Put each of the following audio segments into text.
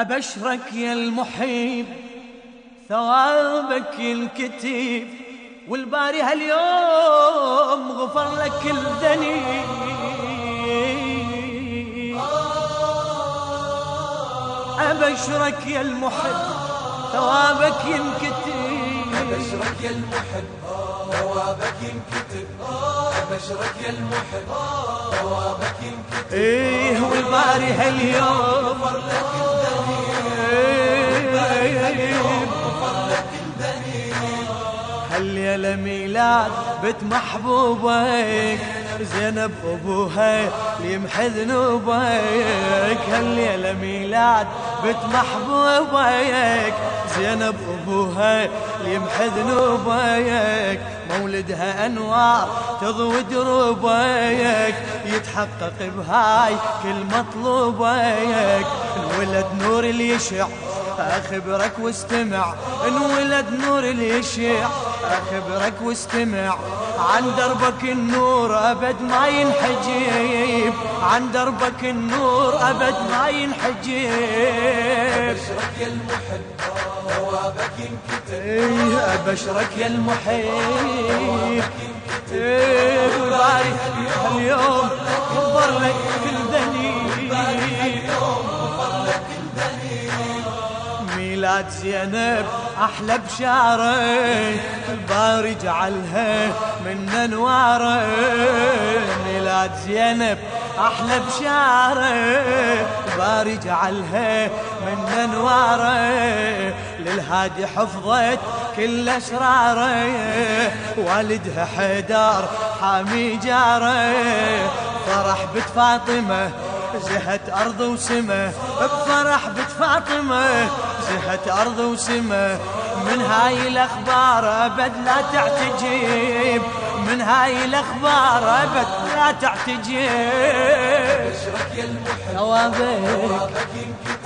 أبشرك يا المحيب ثوابك ينكتب والباري هاليوم غفر لك كل ذنب أبشرك يا المحب ثوابك ينكتب أبشرك يا المحب ثوابك ينكتب أبشرك يا المحب ثوابك ينكتب إيه والباري هاليوم هالليلة ميلاد بنت محبوبك زينب أبوها يمحي ذنوبك. هالليلة ميلاد بنت محبوبك زينب أبوها يمحي ذنوبك. مولدها أنوار تضوي دروبك يتحقق بهاي كل مطلوبك. الولد نور اللي يشع اخبرك واستمع. انولد نور اليشيع اخبرك واستمع. عن دربك النور أبد ما ينحجيب عن دربك النور أبد ما ينحجيب أبشرك يا المحب ثوابك ينكتب. أبشرك يا المحيب إيه باري اليوم غفر لك كل ذنب ميلاد زينب أحلى بشاره الباري جعلها من انواره ميلاد زينب أحلى بشاره الباري جعلها من انواره للهادي حفظت كل اسراره والدها حيدار حامي جاره فرح بنت فاطمة زهت أرض وسماء بفرح بنت فاطمة زهت أرض وسماء من هاي الأخبار أبد لا تعتجيب من هاي الأخبار أبد لا المحب ثوابك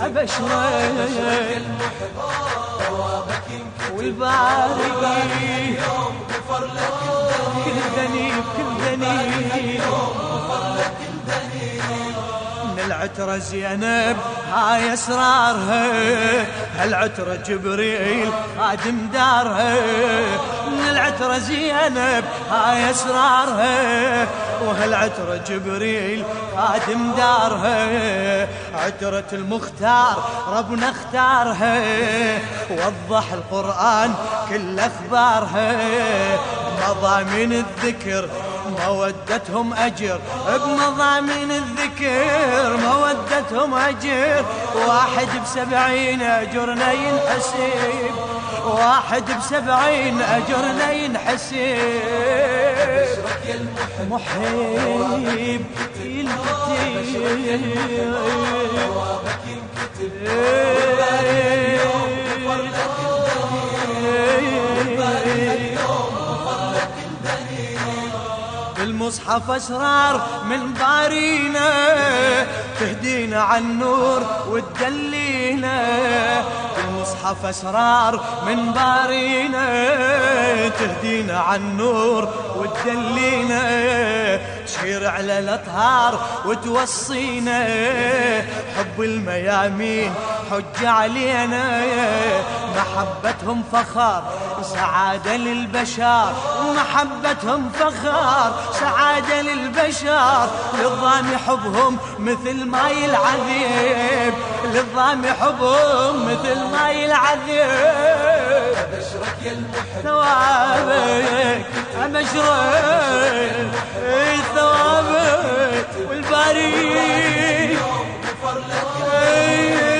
أبشرك والباري كل ذنيب كل ذنيب العترة زينب هاي أسرارها. هالعترة جبريل خادم دارها. من العترة زينب هاي أسرارها. وهالعترة جبريل خادم دارها. عترة المختار ربنا اختارها. وضح القرآن كل أخبارها. مضامين الذكر مودتهم أجر بمضامين الذكر مودتهم أجر. واحد بسبعين أجرنا ينحسب واحد بسبعين أجرنا ينحسب محيب الكتير. بالمصحف اسرار من بارينا تهدينا عن نور وتدلينا. بالمصحف اسرار من بارينا تهدينا عن نور وتدلينا. تشير على الأطهار وتوصينا حب الميامين حج علينا محبتهم فخار سعادة للبشر محبتهم فخار سعادة للبشر. للظام حبهم مثل ماي العذيب للظام حبهم مثل ماي العذيب. أبشرك يا المحب ثوابك أبشرك ثوابك والباري. غفر لك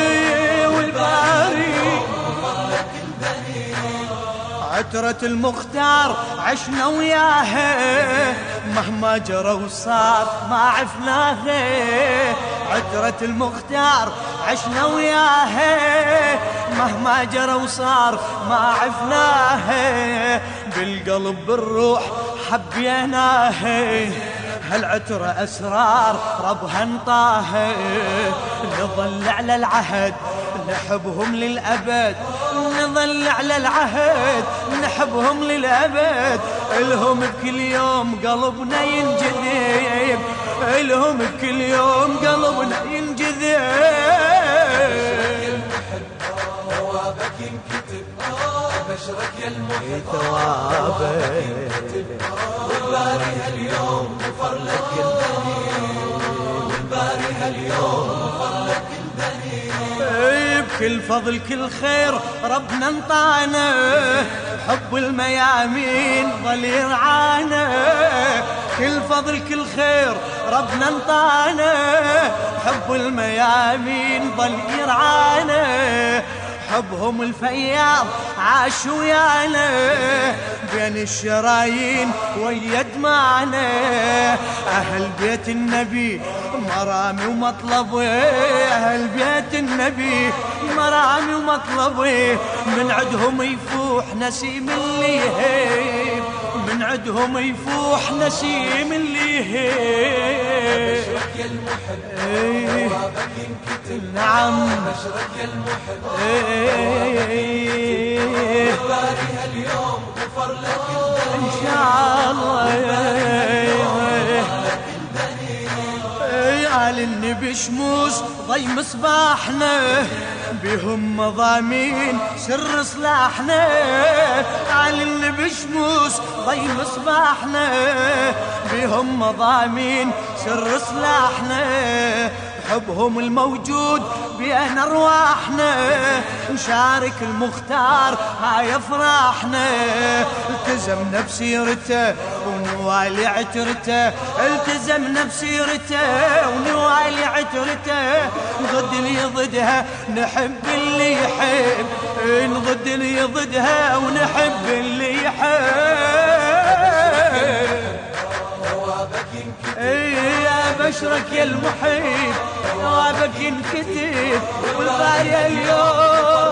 عترة المختار عشنا وياها مهما جرى وصار ما عفناها عترة المختار عشنا وياها مهما جرى وصار ما عفناها بالقلب بالروح حبيناها هالعترة أسرار ربها انطاها نظل على العهد نحبهم للأبد. نظل على العهد نحبهم للأبد. إلهم بكل يوم قلبنا ينجذب إلهم بكل يوم قلبنا ينجذب. يا المحب ثوابك والباري هاليوم غفر لك البنين والباري هاليوم غفر لك البنين بكل فضل كل خير ربنا انطانا. حب الميامين ظل يرعانا كل فضل كل خير ربنا انطانا. حب الميامين ظل يرعانا حبهم الفياض عاش ويانا بين الشرايين ويا دمعنا أهل بيت النبي مرامي ومطلبي أهل بيت النبي مرامي ومطلبي. من عدهم يفوح نسيم اللي يهيب من عدهم يفوح نسيم اللي يا المحب. إيه. ينكتب. نعم. يا المحب. إيه. هاليوم غفر لك إن شاء الله قال النبي شموس ضي مصباحنا بهم مضامين سر صلاحنا قال النبي شموس ضي مصباحنا بهم مضامين سر صلاحنا حبهم الموجود بين أرواحنا نشارك المختار هاي أفراحنا. التزمنا بسيرته ونوالي عترته التزمنا بسيرته ونوالي عترته ضد اللي ضدها نحب اللي يحب نضد اللي ضدها ونحب اللي يحب. بشرك يا المحيط ثوابك ينكتب والغاية اليوم.